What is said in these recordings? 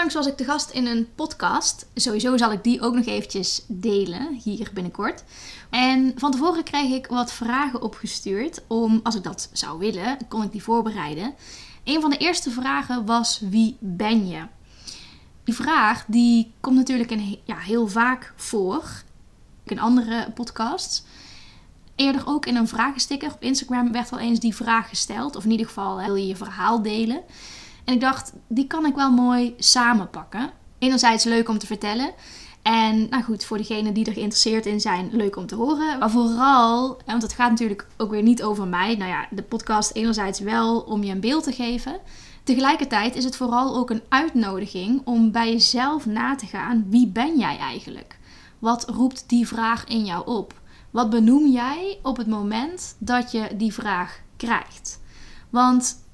Onlangs was ik te gast in een podcast. Sowieso zal ik die ook nog eventjes delen hier binnenkort. En van tevoren kreeg ik wat vragen opgestuurd. Om, als ik dat zou willen, kon ik die voorbereiden. Een van de eerste vragen was: Wie ben je? Die vraag die komt natuurlijk in, ja, heel vaak voor in andere podcasts. Eerder ook in een vragensticker op Instagram werd wel eens die vraag gesteld. Of in ieder geval wil je je verhaal delen. En ik dacht, die kan ik wel mooi samenpakken. Enerzijds leuk om te vertellen. En nou goed, voor degenen die er geïnteresseerd in zijn, leuk om te horen. Maar vooral, want het gaat natuurlijk ook weer niet over mij. Nou ja, de podcast enerzijds wel om je een beeld te geven. Tegelijkertijd is het vooral ook een uitnodiging om bij jezelf na te gaan: wie ben jij eigenlijk? Wat roept die vraag in jou op? Wat benoem jij op het moment dat je die vraag krijgt? Want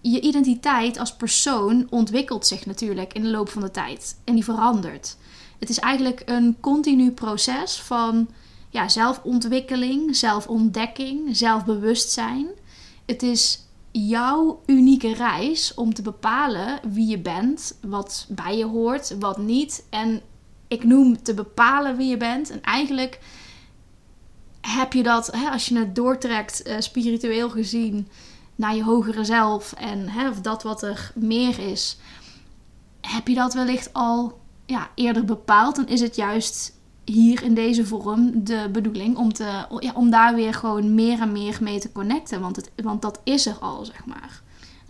je identiteit als persoon ontwikkelt zich natuurlijk in de loop van de tijd en die verandert. Het is eigenlijk een continu proces van ja, zelfontwikkeling, zelfontdekking, zelfbewustzijn. Het is jouw unieke reis om te bepalen wie je bent, wat bij je hoort, wat niet. En ik noem te bepalen wie je bent. En eigenlijk heb je dat, hè, als je het doortrekt, uh, spiritueel gezien, naar je hogere zelf en hè, of dat wat er meer is, heb je dat wellicht al ja, eerder bepaald. Dan is het juist hier in deze vorm de bedoeling om, te, ja, om daar weer gewoon meer en meer mee te connecten. Want, het, want dat is er al, zeg maar.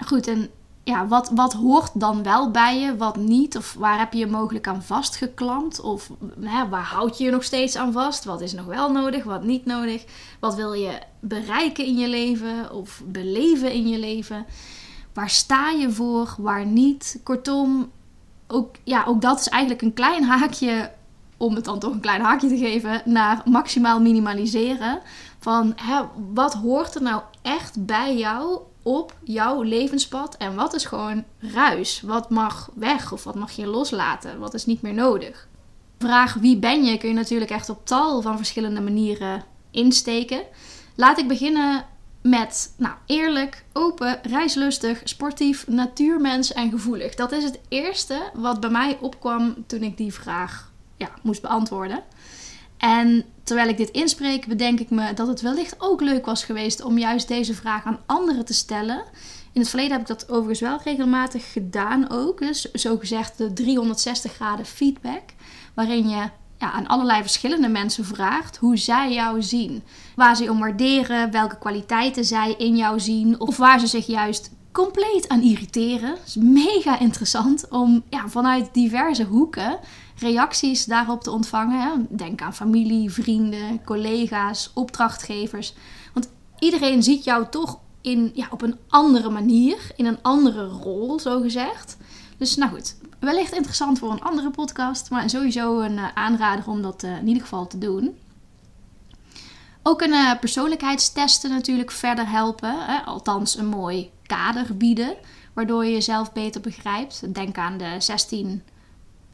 Goed, en ja, wat, wat hoort dan wel bij je, wat niet? Of waar heb je je mogelijk aan vastgeklampt? Of hè, waar houd je je nog steeds aan vast? Wat is nog wel nodig, wat niet nodig? Wat wil je bereiken in je leven of beleven in je leven? Waar sta je voor, waar niet? Kortom, ook, ja, ook dat is eigenlijk een klein haakje, om het dan toch een klein haakje te geven, naar maximaal minimaliseren. Van hè, wat hoort er nou echt bij jou op jouw levenspad en wat is gewoon ruis? Wat mag weg of wat mag je loslaten? Wat is niet meer nodig? Vraag wie ben je kun je natuurlijk echt op tal van verschillende manieren insteken. Laat ik beginnen met nou, eerlijk, open, reislustig, sportief, natuurmens en gevoelig. Dat is het eerste wat bij mij opkwam toen ik die vraag ja, moest beantwoorden. En terwijl ik dit inspreek, bedenk ik me dat het wellicht ook leuk was geweest om juist deze vraag aan anderen te stellen. In het verleden heb ik dat overigens wel regelmatig gedaan ook. Dus zogezegd de 360 graden feedback. Waarin je ja, aan allerlei verschillende mensen vraagt hoe zij jou zien. Waar ze om waarderen, welke kwaliteiten zij in jou zien. Of waar ze zich juist compleet aan irriteren. Het is mega interessant om ja, vanuit diverse hoeken reacties daarop te ontvangen. Denk aan familie, vrienden, collega's, opdrachtgevers. Want iedereen ziet jou toch in, ja, op een andere manier, in een andere rol, zo gezegd. Dus nou goed, wellicht interessant voor een andere podcast, maar sowieso een uh, aanrader om dat uh, in ieder geval te doen. Ook een uh, persoonlijkheidstesten natuurlijk verder helpen, hè? althans een mooi kader bieden, waardoor je jezelf beter begrijpt. Denk aan de 16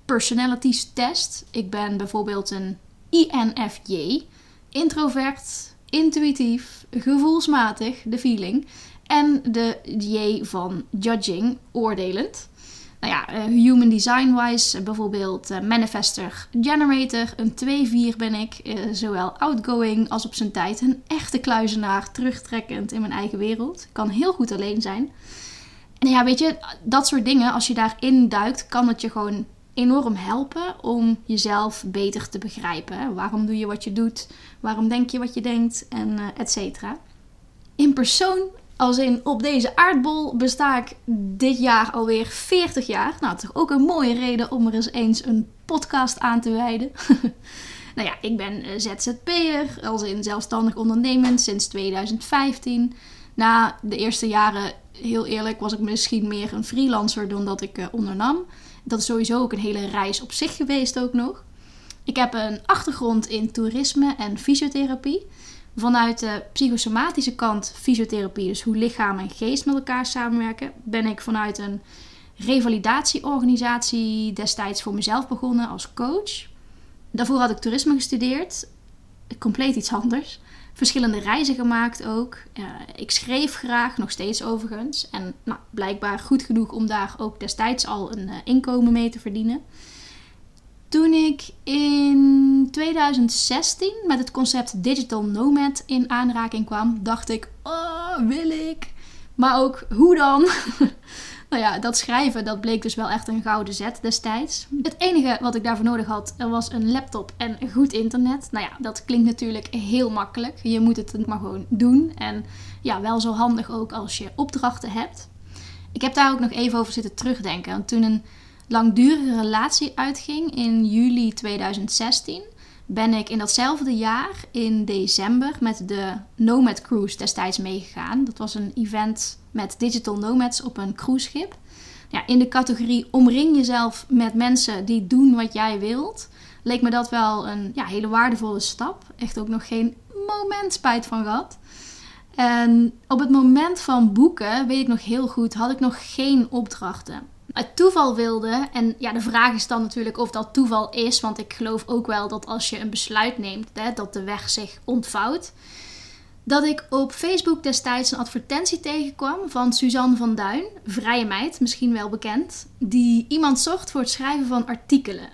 personalities test. Ik ben bijvoorbeeld een INFJ, introvert, intuïtief, gevoelsmatig, de feeling, en de J van judging, oordelend. Nou ja, eh, human design wise, bijvoorbeeld uh, manifester, generator, een 2-4 ben ik, zowel outgoing als op zijn tijd een echte kluizenaar, terugtrekkend in mijn eigen wereld. Kan heel goed alleen zijn. En ja, weet je, dat soort dingen, als je daarin duikt, kan het je gewoon enorm helpen om jezelf beter te begrijpen. Waarom doe je wat je doet? Waarom denk je wat je denkt? En uh, et cetera. In persoon, als in op deze aardbol, besta ik dit jaar alweer 40 jaar. Nou, toch ook een mooie reden om er eens eens een podcast aan te wijden. nou ja, ik ben eh, ZZP'er, als in zelfstandig ondernemend sinds 2015. Na de eerste jaren, heel eerlijk, was ik misschien meer een freelancer dan dat ik uh, ondernam. Dat is sowieso ook een hele reis op zich geweest ook nog. Ik heb een achtergrond in toerisme en fysiotherapie. Vanuit de psychosomatische kant fysiotherapie, dus hoe lichaam en geest met elkaar samenwerken, ben ik vanuit een revalidatieorganisatie destijds voor mezelf begonnen als coach. Daarvoor had ik toerisme gestudeerd. Compleet iets anders. Verschillende reizen gemaakt ook. Ik schreef graag, nog steeds overigens. En nou, blijkbaar goed genoeg om daar ook destijds al een uh, inkomen mee te verdienen. Toen ik in 2016 met het concept Digital Nomad in aanraking kwam, dacht ik: Oh, wil ik. Maar ook hoe dan? nou ja, dat schrijven dat bleek dus wel echt een gouden zet destijds. Het enige wat ik daarvoor nodig had was een laptop en goed internet. Nou ja, dat klinkt natuurlijk heel makkelijk. Je moet het maar gewoon doen. En ja, wel zo handig ook als je opdrachten hebt. Ik heb daar ook nog even over zitten terugdenken. Want toen een langdurige relatie uitging in juli 2016, ben ik in datzelfde jaar in december met de Nomad Cruise destijds meegegaan. Dat was een event met digital nomads op een cruiseschip. Ja, in de categorie omring jezelf met mensen die doen wat jij wilt, leek me dat wel een ja, hele waardevolle stap. Echt ook nog geen moment spijt van gehad. En op het moment van boeken, weet ik nog heel goed, had ik nog geen opdrachten het toeval wilde. En ja, de vraag is dan natuurlijk of dat toeval is. Want ik geloof ook wel dat als je een besluit neemt, hè, dat de weg zich ontvouwt. Dat ik op Facebook destijds een advertentie tegenkwam van Suzanne van Duin, vrije meid, misschien wel bekend, die iemand zocht voor het schrijven van artikelen.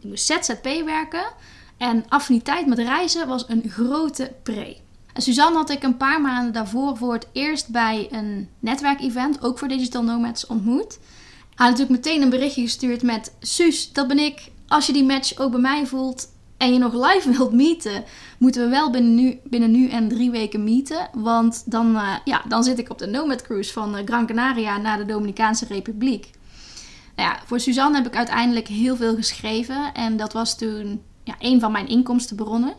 Die moest ZZP werken en affiniteit met reizen was een grote pre. Suzanne had ik een paar maanden daarvoor voor het eerst bij een netwerkevent, ook voor Digital Nomads, ontmoet. Hij had natuurlijk meteen een berichtje gestuurd met: Suus, dat ben ik. Als je die match ook bij mij voelt en je nog live wilt meeten, moeten we wel binnen nu, binnen nu en drie weken meeten. Want dan, uh, ja, dan zit ik op de Nomad Cruise van uh, Gran Canaria naar de Dominicaanse Republiek. Nou ja, voor Suzanne heb ik uiteindelijk heel veel geschreven. En dat was toen ja, een van mijn inkomstenbronnen.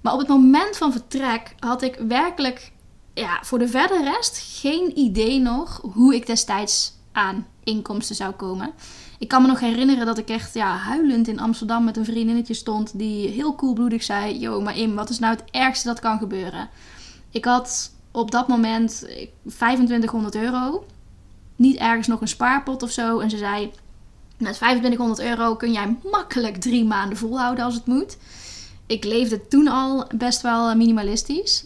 Maar op het moment van vertrek had ik werkelijk ja, voor de verdere rest geen idee nog hoe ik destijds aan inkomsten zou komen. Ik kan me nog herinneren dat ik echt ja, huilend in Amsterdam met een vriendinnetje stond die heel koelbloedig zei: Yo, maar Im, wat is nou het ergste dat kan gebeuren? Ik had op dat moment 2500 euro. Niet ergens nog een spaarpot of zo. En ze zei: Met 2500 euro kun jij makkelijk drie maanden volhouden als het moet ik leefde toen al best wel minimalistisch.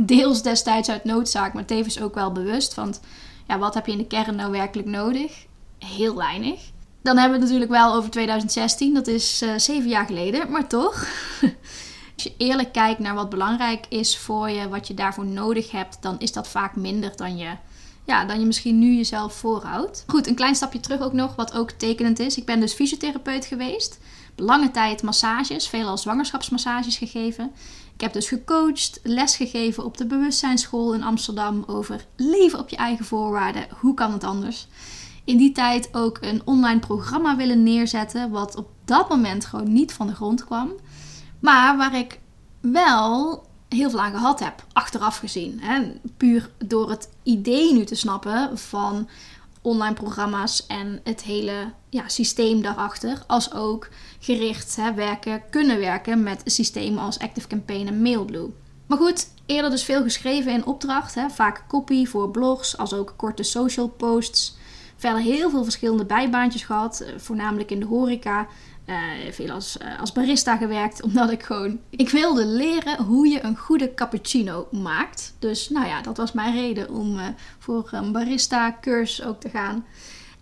Deels destijds uit noodzaak, maar tevens ook wel bewust. Want ja, wat heb je in de kern nou werkelijk nodig? Heel weinig. Dan hebben we het natuurlijk wel over 2016. Dat is uh, zeven jaar geleden, maar toch. Als je eerlijk kijkt naar wat belangrijk is voor je, wat je daarvoor nodig hebt, dan is dat vaak minder dan je, ja, dan je misschien nu jezelf voorhoudt. Goed, een klein stapje terug ook nog, wat ook tekenend is. Ik ben dus fysiotherapeut geweest lange tijd massages, veelal zwangerschapsmassages gegeven. Ik heb dus gecoacht, lesgegeven op de bewustzijnsschool in Amsterdam over leven op je eigen voorwaarden. Hoe kan het anders? In die tijd ook een online programma willen neerzetten, wat op dat moment gewoon niet van de grond kwam. Maar waar ik wel heel veel aan gehad heb, achteraf gezien. Hè? Puur door het idee nu te snappen van online programma's en het hele ja, systeem daarachter. Als ook gericht hè, werken, kunnen werken met systemen als Active Campaign en Mailblue. Maar goed, eerder dus veel geschreven in opdracht. Hè, vaak copy voor blogs, als ook korte social posts. Verder heel veel verschillende bijbaantjes gehad, eh, voornamelijk in de horeca. Uh, veel als, uh, als barista gewerkt, omdat ik gewoon... Ik wilde leren hoe je een goede cappuccino maakt. Dus nou ja, dat was mijn reden om voor een barista cursus ook te gaan.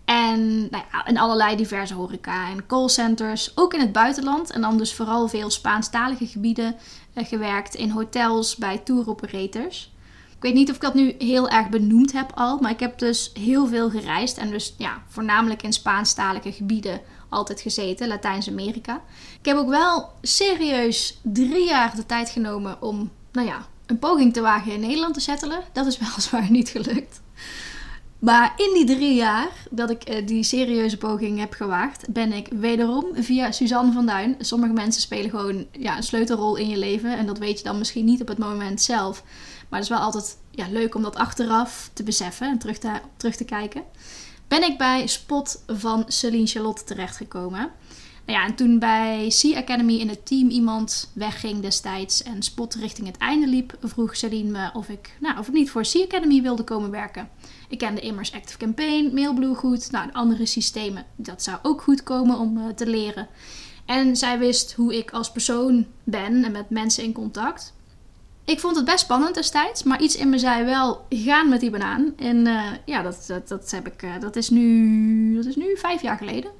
En nou ja, in allerlei diverse horeca en callcenters, ook in het buitenland. En dan dus vooral veel Spaanstalige gebieden gewerkt, in hotels, bij tour operators. Ik weet niet of ik dat nu heel erg benoemd heb al, maar ik heb dus heel veel gereisd. En dus ja, voornamelijk in Spaanstalige gebieden altijd gezeten, Latijns-Amerika. Ik heb ook wel serieus drie jaar de tijd genomen om, nou ja, een poging te wagen in Nederland te settelen. Dat is weliswaar niet gelukt. Maar in die drie jaar dat ik uh, die serieuze poging heb gewaagd, ben ik wederom via Suzanne van Duin. Sommige mensen spelen gewoon ja, een sleutelrol in je leven. En dat weet je dan misschien niet op het moment zelf. Maar het is wel altijd ja, leuk om dat achteraf te beseffen en terug te, terug te kijken ben ik bij Spot van Celine Charlotte terechtgekomen. Nou ja, en toen bij Sea Academy in het team iemand wegging destijds en Spot richting het einde liep, vroeg Celine me of ik, nou, of ik niet voor Sea Academy wilde komen werken. Ik kende immers Active Campaign, Mailblue goed, nou, de andere systemen, dat zou ook goed komen om uh, te leren. En zij wist hoe ik als persoon ben en met mensen in contact. Ik vond het best spannend destijds, maar iets in me zei wel, gaan met die banaan. En uh, ja, dat, dat, dat, heb ik, uh, dat, is nu, dat is nu vijf jaar geleden.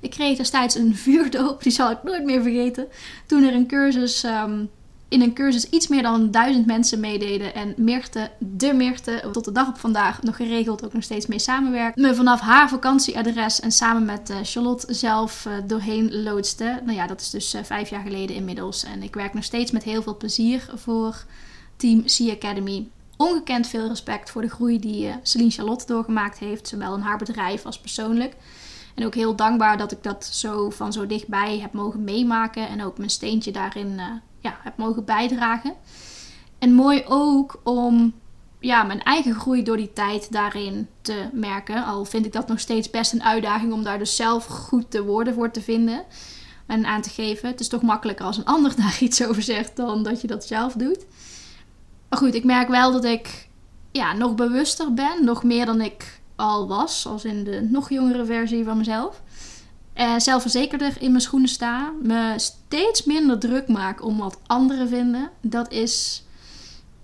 Ik kreeg destijds een vuurdoop, die zal ik nooit meer vergeten. Toen er een cursus um, in een cursus iets meer dan duizend mensen meededen. En Mirte, de Mirte, tot de dag op vandaag nog geregeld ook nog steeds mee samenwerkt. Me vanaf haar vakantieadres en samen met uh, Charlotte zelf uh, doorheen loodste. Nou ja, dat is dus uh, vijf jaar geleden inmiddels. En ik werk nog steeds met heel veel plezier voor Team Sea Academy. Ongekend veel respect voor de groei die Celine Charlotte doorgemaakt heeft. Zowel in haar bedrijf als persoonlijk. En ook heel dankbaar dat ik dat zo van zo dichtbij heb mogen meemaken. En ook mijn steentje daarin ja, heb mogen bijdragen. En mooi ook om ja, mijn eigen groei door die tijd daarin te merken. Al vind ik dat nog steeds best een uitdaging om daar dus zelf goed de woorden voor te vinden en aan te geven. Het is toch makkelijker als een ander daar iets over zegt dan dat je dat zelf doet. Maar goed, ik merk wel dat ik ja, nog bewuster ben, nog meer dan ik al was, als in de nog jongere versie van mezelf uh, zelfverzekerder in mijn schoenen sta. Me steeds minder druk maak om wat anderen vinden. Dat is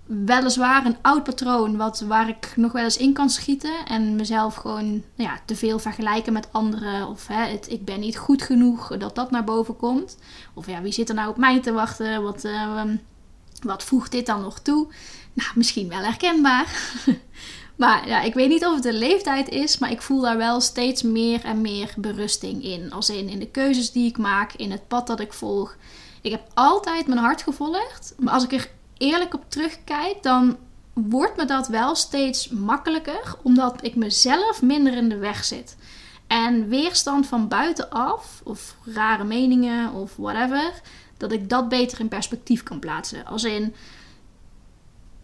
weliswaar een oud patroon wat, waar ik nog wel eens in kan schieten. En mezelf gewoon nou ja, te veel vergelijken met anderen. Of hè, het, ik ben niet goed genoeg, dat dat naar boven komt. Of ja, wie zit er nou op mij te wachten? Wat, uh, wat voegt dit dan nog toe? Nou, misschien wel herkenbaar. Maar ja, ik weet niet of het een leeftijd is, maar ik voel daar wel steeds meer en meer berusting in. Als in, in de keuzes die ik maak, in het pad dat ik volg. Ik heb altijd mijn hart gevolgd, maar als ik er eerlijk op terugkijk, dan wordt me dat wel steeds makkelijker, omdat ik mezelf minder in de weg zit. En weerstand van buitenaf, of rare meningen of whatever, dat ik dat beter in perspectief kan plaatsen. Als in,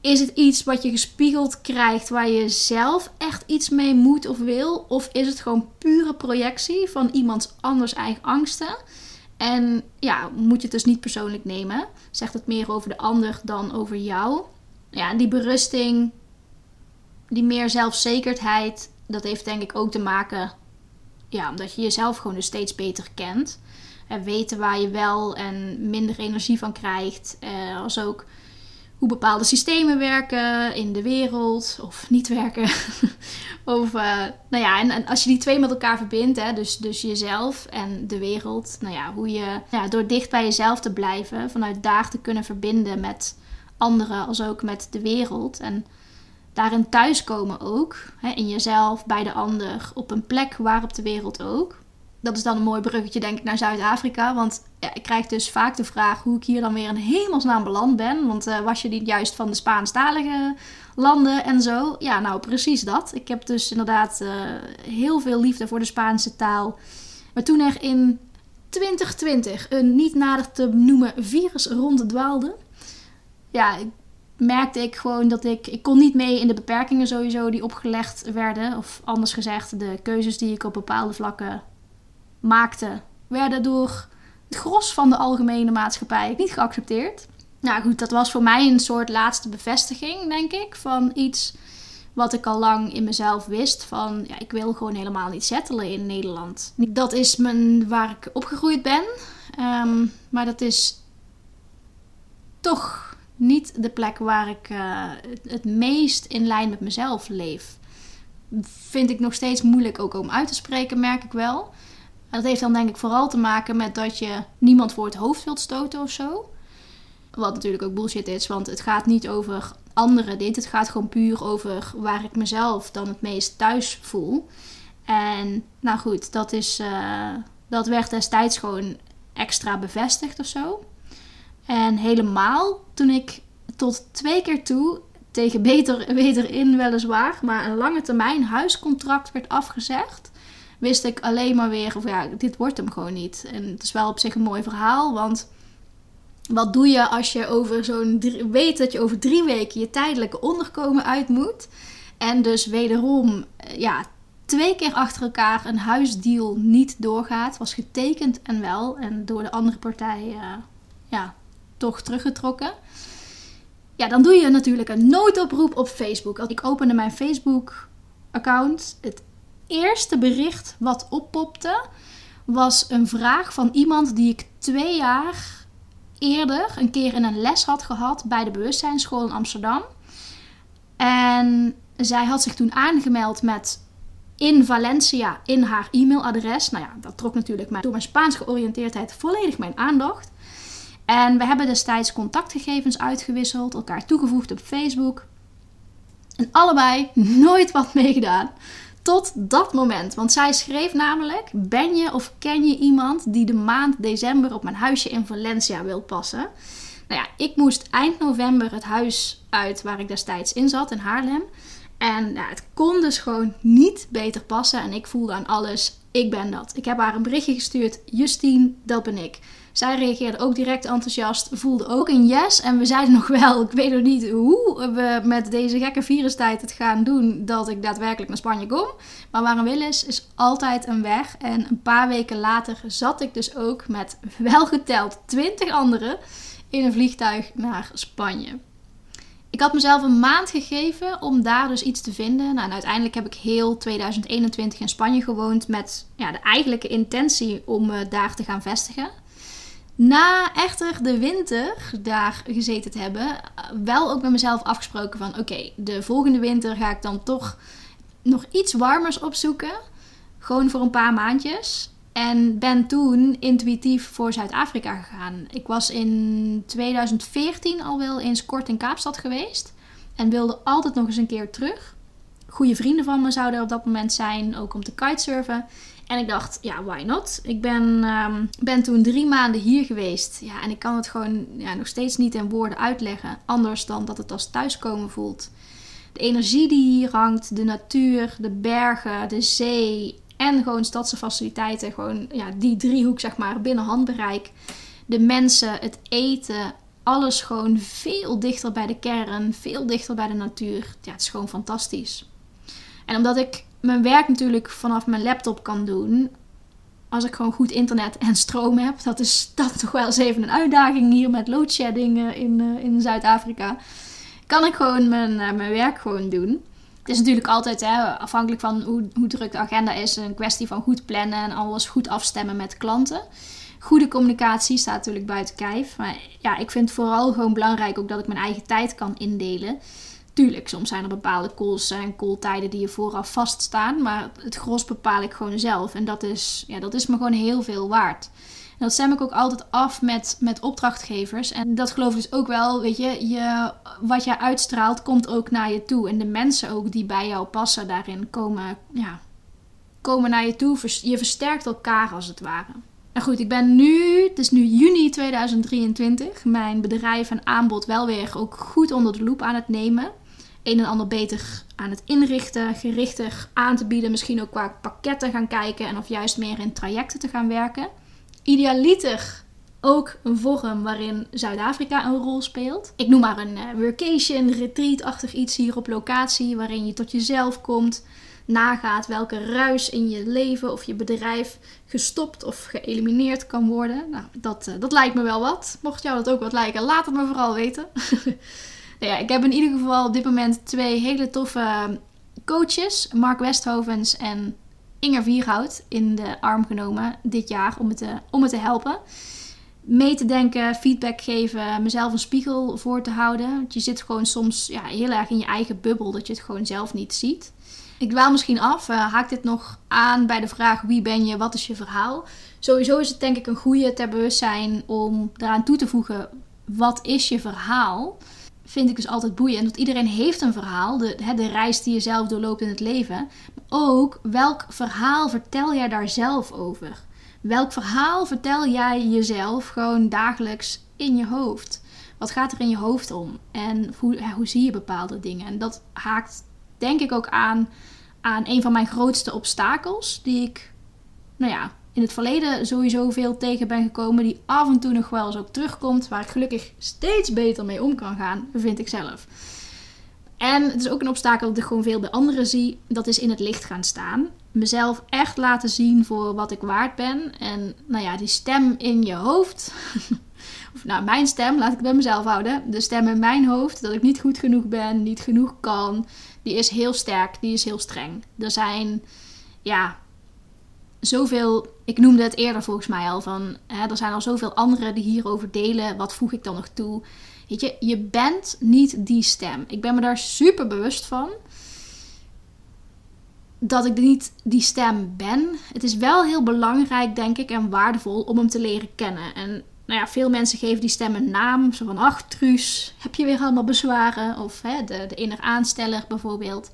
is het iets wat je gespiegeld krijgt waar je zelf echt iets mee moet of wil? Of is het gewoon pure projectie van iemands anders eigen angsten? En ja, moet je het dus niet persoonlijk nemen. Zegt het meer over de ander dan over jou. Ja, die berusting, die meer zelfzekerdheid, dat heeft denk ik ook te maken... Ja, omdat je jezelf gewoon dus steeds beter kent. En weten waar je wel en minder energie van krijgt. Eh, als ook hoe bepaalde systemen werken in de wereld of niet werken. of, uh, nou ja, en, en, als je die twee met elkaar verbindt, hè, dus, dus jezelf en de wereld, nou ja, hoe je ja, door dicht bij jezelf te blijven, vanuit daar te kunnen verbinden met anderen als ook met de wereld. En daarin thuiskomen ook, hè, in jezelf, bij de ander, op een plek waar op de wereld ook dat is dan een mooi bruggetje, denk ik, naar Zuid-Afrika. Want ik krijg dus vaak de vraag hoe ik hier dan weer in hemelsnaam beland ben. Want uh, was je niet juist van de Spaanstalige landen en zo? Ja, nou, precies dat. Ik heb dus inderdaad uh, heel veel liefde voor de Spaanse taal. Maar toen er in 2020 een niet nader te noemen virus ronddwaalde... Ja, merkte ik gewoon dat ik... Ik kon niet mee in de beperkingen sowieso die opgelegd werden. Of anders gezegd, de keuzes die ik op bepaalde vlakken maakte, werden door het gros van de algemene maatschappij niet geaccepteerd. Nou goed, dat was voor mij een soort laatste bevestiging, denk ik, van iets wat ik al lang in mezelf wist. Van ja, ik wil gewoon helemaal niet settelen in Nederland. Dat is mijn, waar ik opgegroeid ben. Um, maar dat is toch niet de plek waar ik uh, het meest in lijn met mezelf leef. Vind ik nog steeds moeilijk ook om uit te spreken, merk ik wel dat heeft dan denk ik vooral te maken met dat je niemand voor het hoofd wilt stoten of zo. Wat natuurlijk ook bullshit is, want het gaat niet over anderen dit. Het gaat gewoon puur over waar ik mezelf dan het meest thuis voel. En nou goed, dat, is, uh, dat werd destijds gewoon extra bevestigd of zo. En helemaal toen ik tot twee keer toe, tegen beter, beter in weliswaar, maar een lange termijn huiscontract werd afgezegd wist ik alleen maar weer, of ja, dit wordt hem gewoon niet. En het is wel op zich een mooi verhaal, want wat doe je als je over zo'n weet dat je over drie weken je tijdelijke onderkomen uit moet. En dus wederom, eh, ja, twee keer achter elkaar een huisdeal niet doorgaat. Was getekend en wel. En door de andere partij, uh, ja, toch teruggetrokken. Ja, dan doe je natuurlijk een noodoproep op Facebook. Ik opende mijn Facebook-account. Het eerste bericht wat oppopte was een vraag van iemand die ik twee jaar eerder een keer in een les had gehad bij de bewustzijnsschool in Amsterdam. En zij had zich toen aangemeld met in Valencia in haar e-mailadres. Nou ja, dat trok natuurlijk door mijn Spaans georiënteerdheid volledig mijn aandacht. En we hebben destijds contactgegevens uitgewisseld, elkaar toegevoegd op Facebook. En allebei nooit wat meegedaan. Tot dat moment. Want zij schreef namelijk: Ben je of ken je iemand die de maand december op mijn huisje in Valencia wil passen? Nou ja, ik moest eind november het huis uit waar ik destijds in zat, in Haarlem. En ja, het kon dus gewoon niet beter passen. En ik voelde aan alles: ik ben dat. Ik heb haar een berichtje gestuurd: Justine, dat ben ik. Zij reageerde ook direct enthousiast, voelde ook een yes. En we zeiden nog wel, ik weet nog niet hoe we met deze gekke virustijd het gaan doen, dat ik daadwerkelijk naar Spanje kom. Maar waar een wil is, is altijd een weg. En een paar weken later zat ik dus ook met welgeteld 20 anderen in een vliegtuig naar Spanje. Ik had mezelf een maand gegeven om daar dus iets te vinden. Nou, en uiteindelijk heb ik heel 2021 in Spanje gewoond met ja, de eigenlijke intentie om me daar te gaan vestigen na echter de winter daar gezeten te hebben, wel ook met mezelf afgesproken van oké, de volgende winter ga ik dan toch nog iets warmers opzoeken. Gewoon voor een paar maandjes. En ben toen intuïtief voor Zuid-Afrika gegaan. Ik was in 2014 al wel eens kort in Kaapstad geweest. En wilde altijd nog eens een keer terug. Goede vrienden van me zouden er op dat moment zijn, ook om te kitesurfen. En ik dacht, ja, why not? Ik ben, um, ben toen drie maanden hier geweest. Ja, en ik kan het gewoon ja, nog steeds niet in woorden uitleggen. Anders dan dat het als thuiskomen voelt. De energie die hier hangt, de natuur, de bergen, de zee en gewoon stadse faciliteiten. Gewoon ja, die driehoek, zeg maar, binnen handbereik. De mensen, het eten, alles gewoon veel dichter bij de kern, veel dichter bij de natuur. Ja, het is gewoon fantastisch. En omdat ik mijn werk natuurlijk vanaf mijn laptop kan doen. Als ik gewoon goed internet en stroom heb. Dat is dat toch wel eens even een uitdaging hier met loadshedding eh, in, uh, in Zuid-Afrika. Kan ik gewoon mijn, uh, mijn werk gewoon doen. Het is natuurlijk altijd hè, afhankelijk van hoe, hoe druk de agenda is. Een kwestie van goed plannen en alles goed afstemmen met klanten. Goede communicatie staat natuurlijk buiten kijf. Maar ja, ik vind vooral gewoon belangrijk ook dat ik mijn eigen tijd kan indelen. Tuurlijk, soms zijn er bepaalde calls en calltijden die je vooraf vaststaan. Maar het gros bepaal ik gewoon zelf. En dat is, ja, dat is me gewoon heel veel waard. En dat stem ik ook altijd af met, met opdrachtgevers. En dat geloof ik dus ook wel. Weet je, je, wat je uitstraalt komt ook naar je toe. En de mensen ook die bij jou passen daarin komen, ja, komen naar je toe. Je versterkt elkaar als het ware. Nou goed, ik ben nu, het is nu juni 2023, mijn bedrijf en aanbod wel weer ook goed onder de loep aan het nemen een en ander beter aan het inrichten, gerichter aan te bieden. Misschien ook qua pakketten gaan kijken en of juist meer in trajecten te gaan werken. Idealiter ook een vorm waarin Zuid-Afrika een rol speelt. Ik noem maar een uh, workation, retreat-achtig iets hier op locatie, waarin je tot jezelf komt, nagaat welke ruis in je leven of je bedrijf gestopt of geëlimineerd kan worden. Nou, dat, uh, dat lijkt me wel wat. Mocht jou dat ook wat lijken, laat het me vooral weten. Nou ja, ik heb in ieder geval op dit moment twee hele toffe coaches, Mark Westhovens en Inger Vierhout, in de arm genomen dit jaar om me te, om me te helpen. Mee te denken, feedback geven, mezelf een spiegel voor te houden. Want je zit gewoon soms ja, heel erg in je eigen bubbel, dat je het gewoon zelf niet ziet. Ik dwaal misschien af, uh, haak dit nog aan bij de vraag wie ben je, wat is je verhaal. Sowieso is het denk ik een goede ter bewustzijn om daaraan toe te voegen, wat is je verhaal? Vind ik dus altijd boeiend. Want iedereen heeft een verhaal. De, de reis die je zelf doorloopt in het leven. Maar ook welk verhaal vertel jij daar zelf over? Welk verhaal vertel jij jezelf gewoon dagelijks in je hoofd? Wat gaat er in je hoofd om? En hoe, hoe zie je bepaalde dingen? En dat haakt denk ik ook aan, aan een van mijn grootste obstakels. Die ik, nou ja, in het verleden sowieso veel tegen ben gekomen. Die af en toe nog wel eens ook terugkomt. Waar ik gelukkig steeds beter mee om kan gaan, vind ik zelf. En het is ook een obstakel dat ik gewoon veel bij anderen zie. Dat is in het licht gaan staan. Mezelf echt laten zien voor wat ik waard ben. En nou ja, die stem in je hoofd. of nou, mijn stem, laat ik het bij mezelf houden. De stem in mijn hoofd, dat ik niet goed genoeg ben, niet genoeg kan. Die is heel sterk, die is heel streng. Er zijn, ja, zoveel, ik noemde het eerder volgens mij al, van hè, er zijn al zoveel anderen die hierover delen. Wat voeg ik dan nog toe? Weet je, je bent niet die stem. Ik ben me daar super bewust van. Dat ik niet die stem ben. Het is wel heel belangrijk, denk ik, en waardevol om hem te leren kennen. En nou ja, veel mensen geven die stem een naam. Zo van, ach Truus, heb je weer allemaal bezwaren? Of hè, de, de inner aansteller bijvoorbeeld.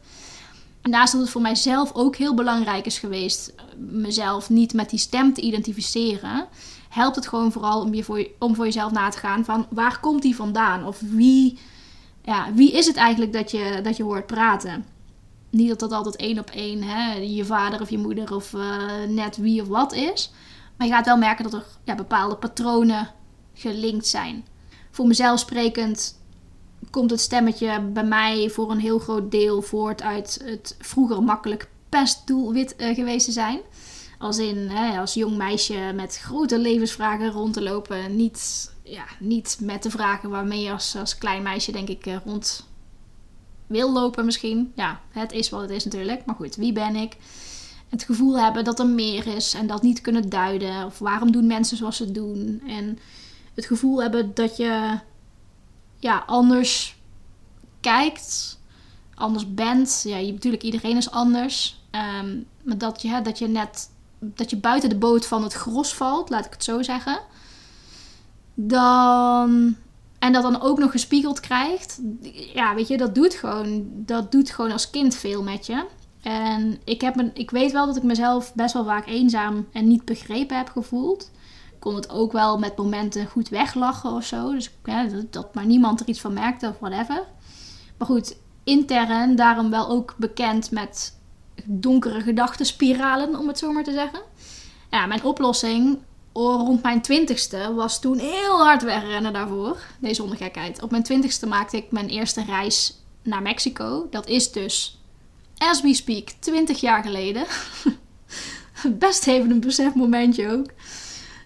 Naast dat het voor mijzelf ook heel belangrijk is geweest, mezelf niet met die stem te identificeren, helpt het gewoon vooral om, je voor, om voor jezelf na te gaan van waar komt die vandaan? Of wie, ja, wie is het eigenlijk dat je, dat je hoort praten? Niet dat dat altijd één op één hè, je vader of je moeder of uh, net wie of wat is. Maar je gaat wel merken dat er ja, bepaalde patronen gelinkt zijn. Voor mezelf sprekend komt het stemmetje bij mij voor een heel groot deel voort uit het vroeger makkelijk pestdoelwit uh, geweest te zijn. Als in, hè, als jong meisje met grote levensvragen rond te lopen. Niet, ja, niet met de vragen waarmee je als, als klein meisje denk ik eh, rond wil lopen misschien. Ja, het is wat het is natuurlijk. Maar goed, wie ben ik? Het gevoel hebben dat er meer is en dat niet kunnen duiden. Of waarom doen mensen zoals ze doen? En het gevoel hebben dat je ja, anders kijkt, anders bent. Ja, je, natuurlijk, iedereen is anders. Ehm, maar dat je, dat je net dat je buiten de boot van het gros valt, laat ik het zo zeggen. Dan. En dat dan ook nog gespiegeld krijgt. Ja, weet je, dat doet gewoon. Dat doet gewoon als kind veel met je. En ik, heb een, ik weet wel dat ik mezelf best wel vaak eenzaam en niet begrepen heb gevoeld kon het ook wel met momenten goed weglachen of zo. Dus ja, dat, maar niemand er iets van merkte of whatever. Maar goed, intern daarom wel ook bekend met donkere gedachtenspiralen, om het zo maar te zeggen. Mijn oplossing rond mijn twintigste was toen heel hard wegrennen daarvoor. Nee, zonder gekheid. Op mijn twintigste maakte ik mijn eerste reis naar Mexico. Dat is dus, as we speak, 20 jaar geleden. Best even een besefmomentje ook.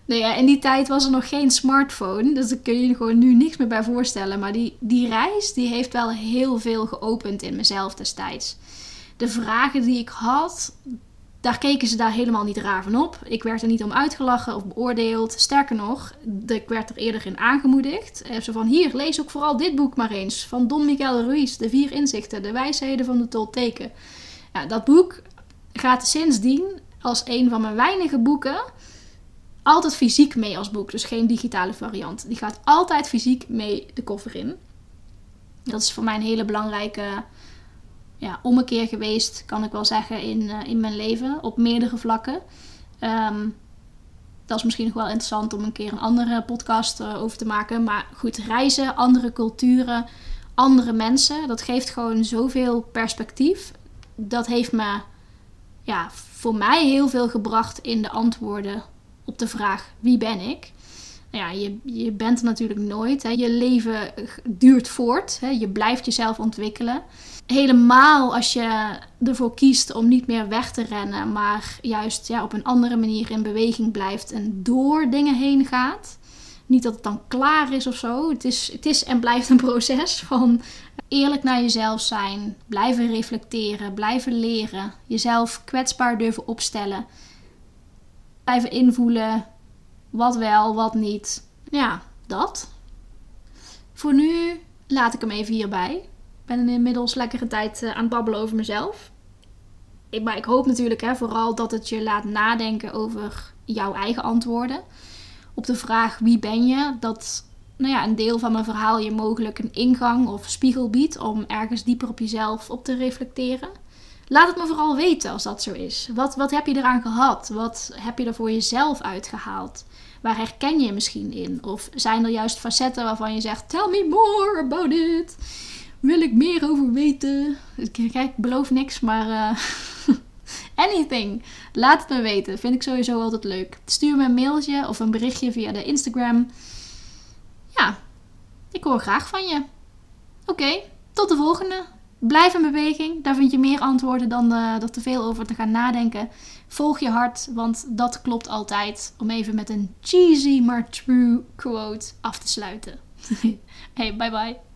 Nou ja, in die tijd was er nog geen smartphone. Dus daar kun je je gewoon nu niks meer bij voorstellen. Maar die, die reis die heeft wel heel veel geopend in mezelf destijds. De vragen die ik had, daar keken ze daar helemaal niet raar van op. Ik werd er niet om uitgelachen of beoordeeld. Sterker nog, ik werd er eerder in aangemoedigd. Eh, zo van, hier, lees ook vooral dit boek maar eens. Van Don Miguel Ruiz, De Vier Inzichten, De Wijsheden van de Tolteken. Ja, dat boek gaat sindsdien als een van mijn weinige boeken altijd fysiek mee als boek. Dus geen digitale variant. Die gaat altijd fysiek mee de koffer in. Dat is voor mij een hele belangrijke ja, ommekeer geweest, kan ik wel zeggen, in, uh, in mijn leven. Op meerdere vlakken. Um, dat is misschien nog wel interessant om een keer een andere podcast uh, over te maken. Maar goed, reizen, andere culturen, andere mensen. Dat geeft gewoon zoveel perspectief. Dat heeft me ja, voor mij heel veel gebracht in de antwoorden op de vraag wie ben ik. Nou ja, je, je bent er natuurlijk nooit. Hè. Je leven duurt voort. Hè. Je blijft jezelf ontwikkelen. Helemaal als je ervoor kiest om niet meer weg te rennen, maar juist ja, op een andere manier in beweging blijft en door dingen heen gaat. Niet dat het dan klaar is of zo. Het is, het is en blijft een proces van eerlijk naar jezelf zijn, blijven reflecteren, blijven leren, jezelf kwetsbaar durven opstellen blijven invoelen wat wel, wat niet. Ja, dat. Voor nu laat ik hem even hierbij. Ik ben inmiddels lekkere tijd uh, aan het babbelen over mezelf. Ik, maar ik hoop natuurlijk hè, vooral dat het je laat nadenken over jouw eigen antwoorden. Op de vraag wie ben je, dat nou ja, een deel van mijn verhaal je mogelijk een ingang of spiegel biedt om ergens dieper op jezelf op te reflecteren. Laat het me vooral weten als dat zo is. Wat, wat heb je eraan gehad? Wat heb je er voor jezelf uitgehaald? Waar herken je misschien in? Of zijn er juist facetten waarvan je zegt: Tell me more about it. Wil ik meer over weten? Kijk, ik beloof niks, maar. Uh, anything. Laat het me weten. Vind ik sowieso altijd leuk. Stuur me een mailtje of een berichtje via de Instagram. Ja, ik hoor graag van je. Oké, tot de volgende. Blijf in beweging. Daar vind je meer antwoorden dan uh, er te veel over te gaan nadenken. Volg je hart, want dat klopt altijd. Om even met een cheesy maar true quote af te sluiten. hey, bye bye.